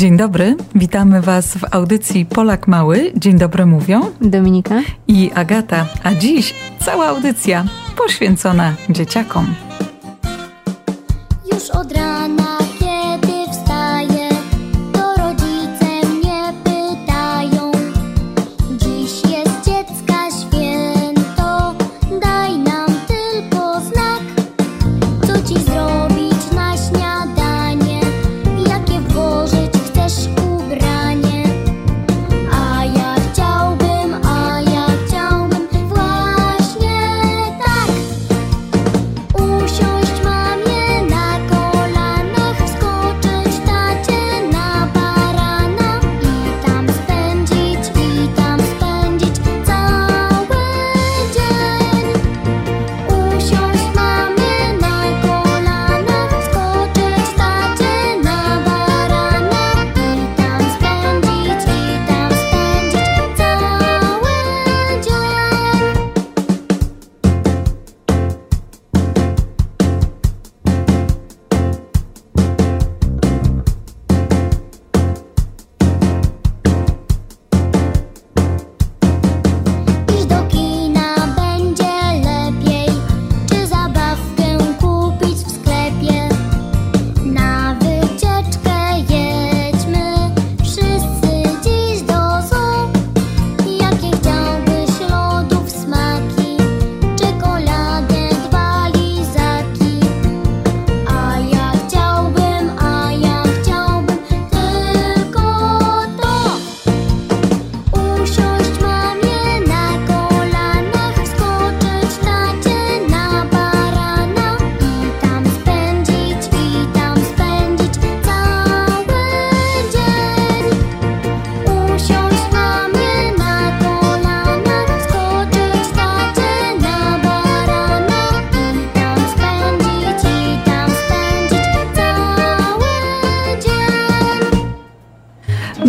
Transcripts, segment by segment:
Dzień dobry, witamy Was w audycji Polak Mały. Dzień dobry mówią Dominika i Agata, a dziś cała audycja poświęcona dzieciakom.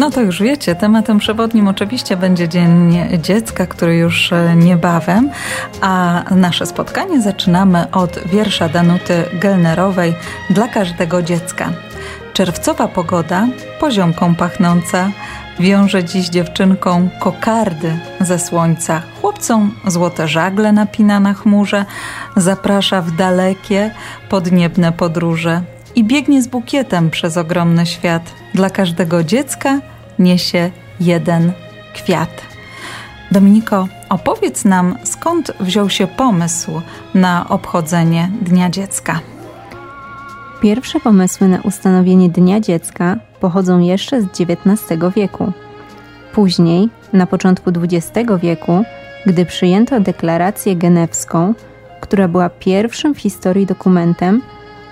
No to już wiecie, tematem przewodnim oczywiście będzie Dzień Dziecka, który już e, niebawem, a nasze spotkanie zaczynamy od wiersza Danuty Gelnerowej dla każdego dziecka. Czerwcowa pogoda, poziomką pachnąca, wiąże dziś dziewczynką kokardy ze słońca. Chłopcom złote żagle napina na chmurze, zaprasza w dalekie, podniebne podróże i biegnie z bukietem przez ogromny świat. Dla każdego dziecka niesie jeden kwiat. Dominiko, opowiedz nam, skąd wziął się pomysł na obchodzenie Dnia Dziecka? Pierwsze pomysły na ustanowienie Dnia Dziecka pochodzą jeszcze z XIX wieku. Później, na początku XX wieku, gdy przyjęto deklarację genewską, która była pierwszym w historii dokumentem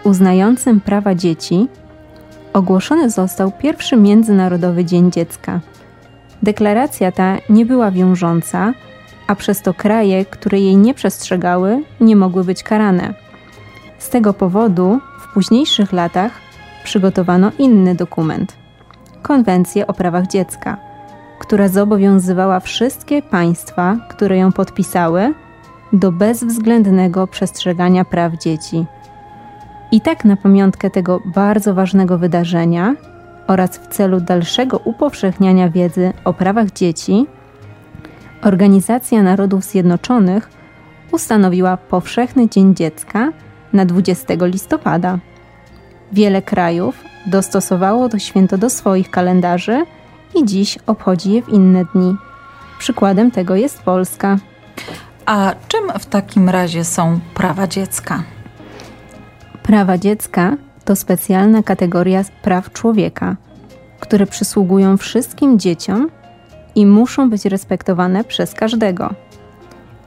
uznającym prawa dzieci, ogłoszony został pierwszy Międzynarodowy Dzień Dziecka. Deklaracja ta nie była wiążąca, a przez to kraje, które jej nie przestrzegały, nie mogły być karane. Z tego powodu w późniejszych latach przygotowano inny dokument Konwencję o prawach dziecka, która zobowiązywała wszystkie państwa, które ją podpisały, do bezwzględnego przestrzegania praw dzieci. I tak na pamiątkę tego bardzo ważnego wydarzenia oraz w celu dalszego upowszechniania wiedzy o prawach dzieci, Organizacja Narodów Zjednoczonych ustanowiła Powszechny Dzień Dziecka na 20 listopada. Wiele krajów dostosowało to święto do swoich kalendarzy i dziś obchodzi je w inne dni. Przykładem tego jest Polska. A czym w takim razie są prawa dziecka? Prawa dziecka to specjalna kategoria praw człowieka, które przysługują wszystkim dzieciom i muszą być respektowane przez każdego.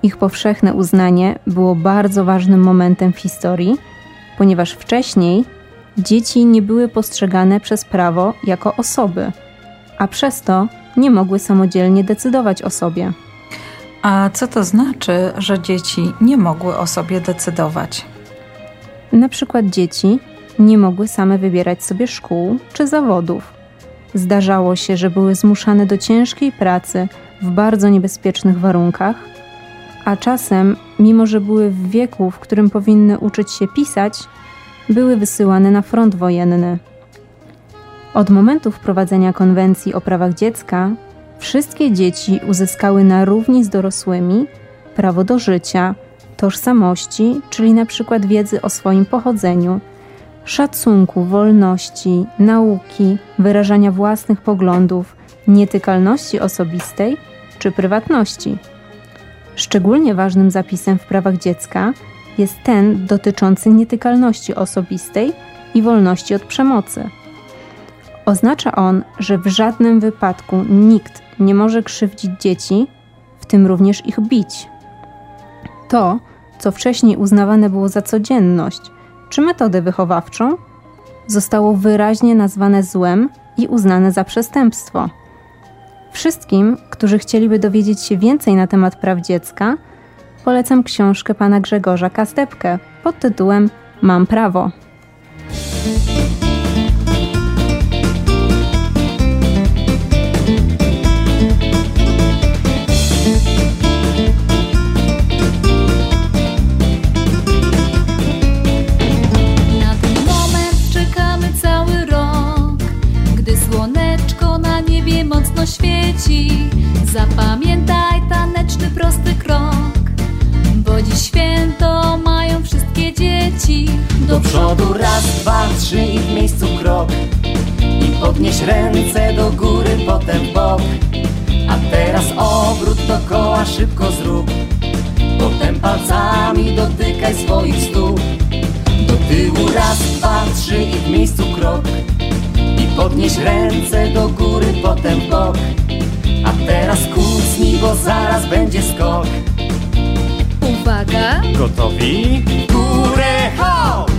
Ich powszechne uznanie było bardzo ważnym momentem w historii, ponieważ wcześniej dzieci nie były postrzegane przez prawo jako osoby, a przez to nie mogły samodzielnie decydować o sobie. A co to znaczy, że dzieci nie mogły o sobie decydować? Na przykład dzieci nie mogły same wybierać sobie szkół czy zawodów. Zdarzało się, że były zmuszane do ciężkiej pracy w bardzo niebezpiecznych warunkach, a czasem, mimo że były w wieku, w którym powinny uczyć się pisać, były wysyłane na front wojenny. Od momentu wprowadzenia konwencji o prawach dziecka, wszystkie dzieci uzyskały na równi z dorosłymi prawo do życia, tożsamości, czyli na przykład wiedzy o swoim pochodzeniu, szacunku, wolności, nauki, wyrażania własnych poglądów, nietykalności osobistej czy prywatności. Szczególnie ważnym zapisem w prawach dziecka jest ten dotyczący nietykalności osobistej i wolności od przemocy. Oznacza on, że w żadnym wypadku nikt nie może krzywdzić dzieci, w tym również ich bić. To, co wcześniej uznawane było za codzienność czy metodę wychowawczą, zostało wyraźnie nazwane złem i uznane za przestępstwo. Wszystkim, którzy chcieliby dowiedzieć się więcej na temat praw dziecka, polecam książkę pana Grzegorza Kastepkę pod tytułem Mam prawo. Świeci. Zapamiętaj taneczny prosty krok Bo dziś święto mają wszystkie dzieci. Do przodu raz, dwa, trzy i w miejscu krok. I podnieś ręce do góry, potem bok. A teraz obrót koła szybko zrób. Potem palcami dotykaj swoich stóp. Do tyłu raz, dwa, trzy i w miejscu krok podnieś ręce do góry, potem bok A teraz kucnij, bo zaraz będzie skok Uwaga! Gotowi? Górę, ho!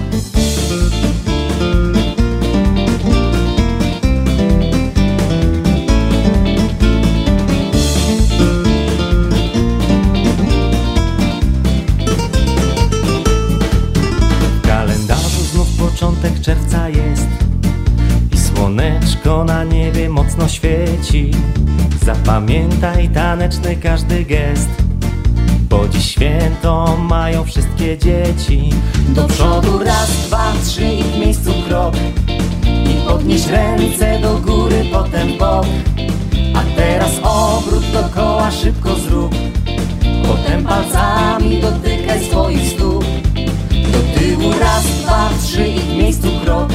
Zapamiętaj taneczny każdy gest. Bo dziś święto mają wszystkie dzieci. Do przodu raz, dwa, trzy i w miejscu krok. I podnieś ręce do góry, potem bok. A teraz obrót dookoła szybko zrób. Potem palcami dotykaj swoich stóp. Do tyłu raz, dwa, trzy i w miejscu krok.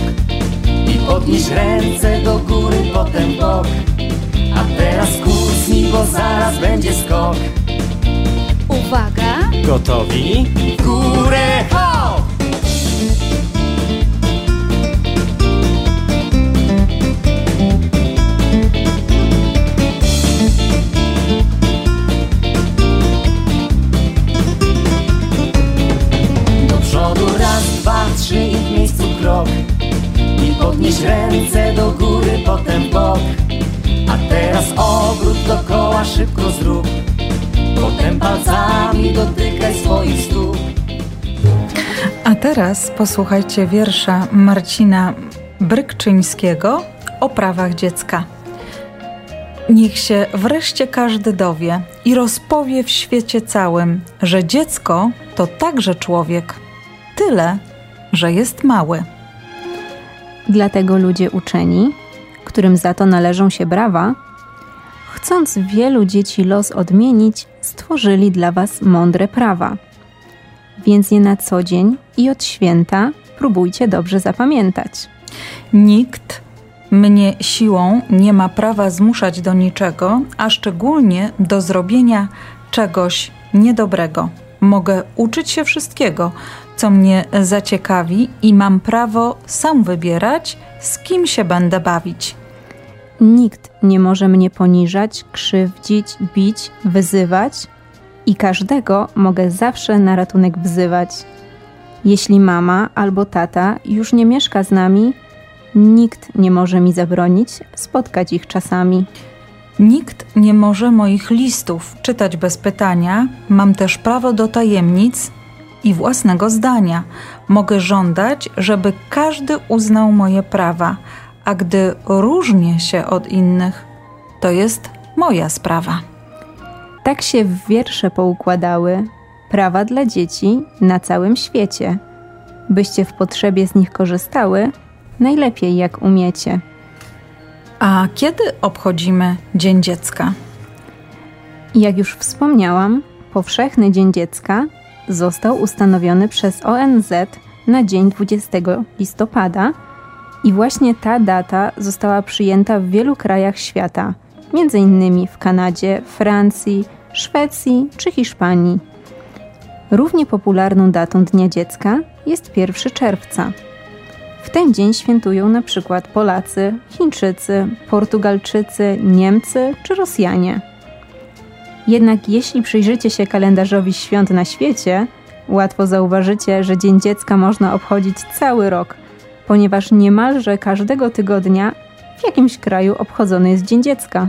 Podnieś ręce do góry, potem bo zaraz będzie skok Uwaga! Gotowi? W górę, ho! Szybko zrób Potem palcami dotykaj swoich stóp A teraz posłuchajcie wiersza Marcina Brykczyńskiego o prawach dziecka. Niech się wreszcie każdy dowie i rozpowie w świecie całym, że dziecko to także człowiek, tyle, że jest mały. Dlatego ludzie uczeni, którym za to należą się brawa, chcąc wielu dzieci los odmienić, stworzyli dla Was mądre prawa. Więc je na co dzień i od święta próbujcie dobrze zapamiętać. Nikt mnie siłą nie ma prawa zmuszać do niczego, a szczególnie do zrobienia czegoś niedobrego. Mogę uczyć się wszystkiego, co mnie zaciekawi i mam prawo sam wybierać, z kim się będę bawić. Nikt nie może mnie poniżać, krzywdzić, bić, wyzywać i każdego mogę zawsze na ratunek wzywać. Jeśli mama albo tata już nie mieszka z nami, nikt nie może mi zabronić spotkać ich czasami. Nikt nie może moich listów czytać bez pytania. Mam też prawo do tajemnic i własnego zdania. Mogę żądać, żeby każdy uznał moje prawa, a gdy różnię się od innych, to jest moja sprawa. Tak się w wiersze poukładały prawa dla dzieci na całym świecie. Byście w potrzebie z nich korzystały, najlepiej jak umiecie. A kiedy obchodzimy Dzień Dziecka? Jak już wspomniałam, Powszechny Dzień Dziecka został ustanowiony przez ONZ na dzień 20 listopada i właśnie ta data została przyjęta w wielu krajach świata, m.in. w Kanadzie, Francji, Szwecji czy Hiszpanii. Równie popularną datą Dnia Dziecka jest 1 czerwca. W ten dzień świętują na przykład Polacy, Chińczycy, Portugalczycy, Niemcy czy Rosjanie. Jednak jeśli przyjrzycie się kalendarzowi świąt na świecie, łatwo zauważycie, że Dzień Dziecka można obchodzić cały rok, ponieważ niemalże każdego tygodnia w jakimś kraju obchodzony jest Dzień Dziecka.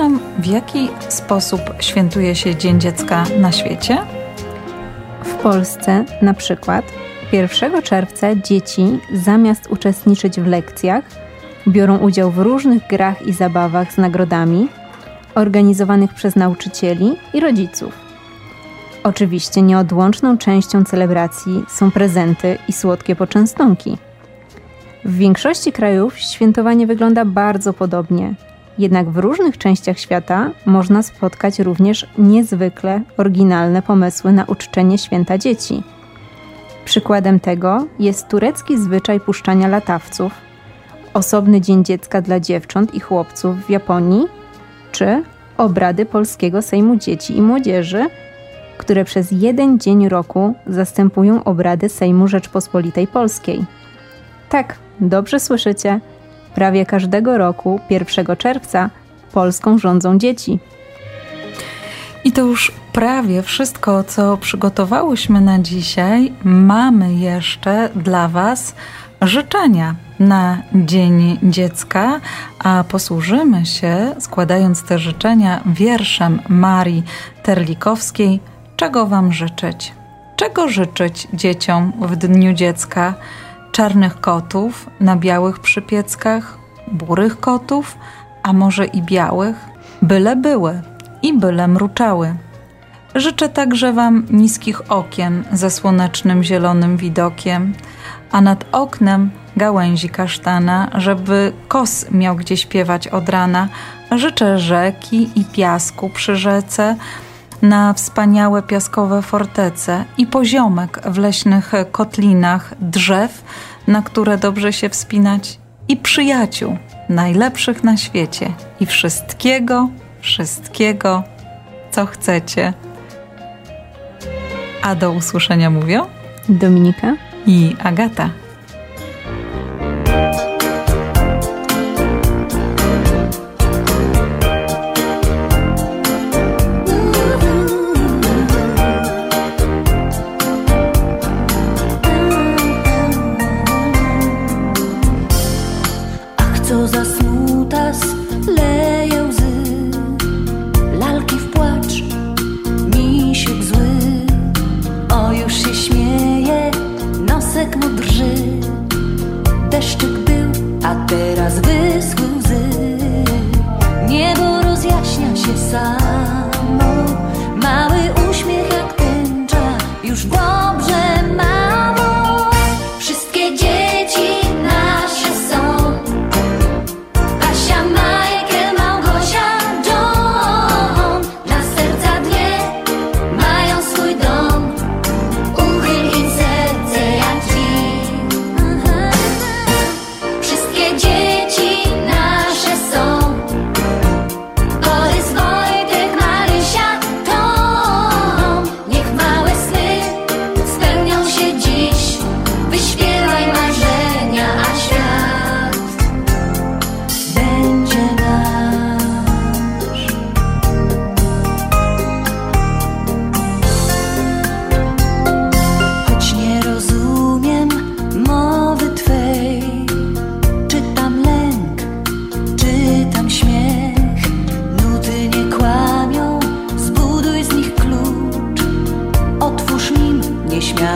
nam, w jaki sposób świętuje się Dzień Dziecka na świecie? W Polsce na przykład 1 czerwca dzieci zamiast uczestniczyć w lekcjach, biorą udział w różnych grach i zabawach z nagrodami organizowanych przez nauczycieli i rodziców. Oczywiście nieodłączną częścią celebracji są prezenty i słodkie poczęstunki. W większości krajów świętowanie wygląda bardzo podobnie, jednak w różnych częściach świata można spotkać również niezwykle oryginalne pomysły na uczczenie święta dzieci. Przykładem tego jest turecki zwyczaj puszczania latawców, osobny dzień dziecka dla dziewcząt i chłopców w Japonii, czy obrady Polskiego Sejmu Dzieci i Młodzieży, które przez jeden dzień roku zastępują obrady Sejmu Rzeczpospolitej Polskiej. Tak, dobrze słyszycie. Prawie każdego roku 1 czerwca Polską rządzą dzieci. I to już prawie wszystko, co przygotowałyśmy na dzisiaj. Mamy jeszcze dla Was życzenia na Dzień Dziecka, a posłużymy się, składając te życzenia, wierszem Marii Terlikowskiej. Czego Wam życzyć? Czego życzyć dzieciom w Dniu Dziecka? Czarnych kotów na białych przypieckach, burych kotów, a może i białych? Byle były i byle mruczały. Życzę także Wam niskich okien ze słonecznym zielonym widokiem, a nad oknem gałęzi kasztana, żeby kos miał gdzie śpiewać od rana. Życzę rzeki i piasku przy rzece, na wspaniałe piaskowe fortece i poziomek w leśnych kotlinach drzew, na które dobrze się wspinać i przyjaciół, najlepszych na świecie i wszystkiego, wszystkiego, co chcecie. A do usłyszenia mówią Dominika? i Agata.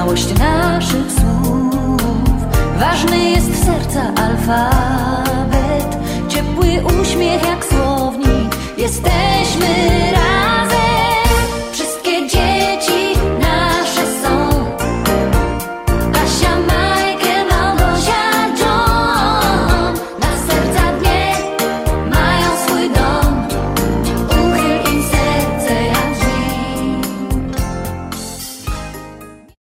Nieśmiałość naszych słów. Ważny jest serca alfabet. Ciepły uśmiech jak słownik. Jesteśmy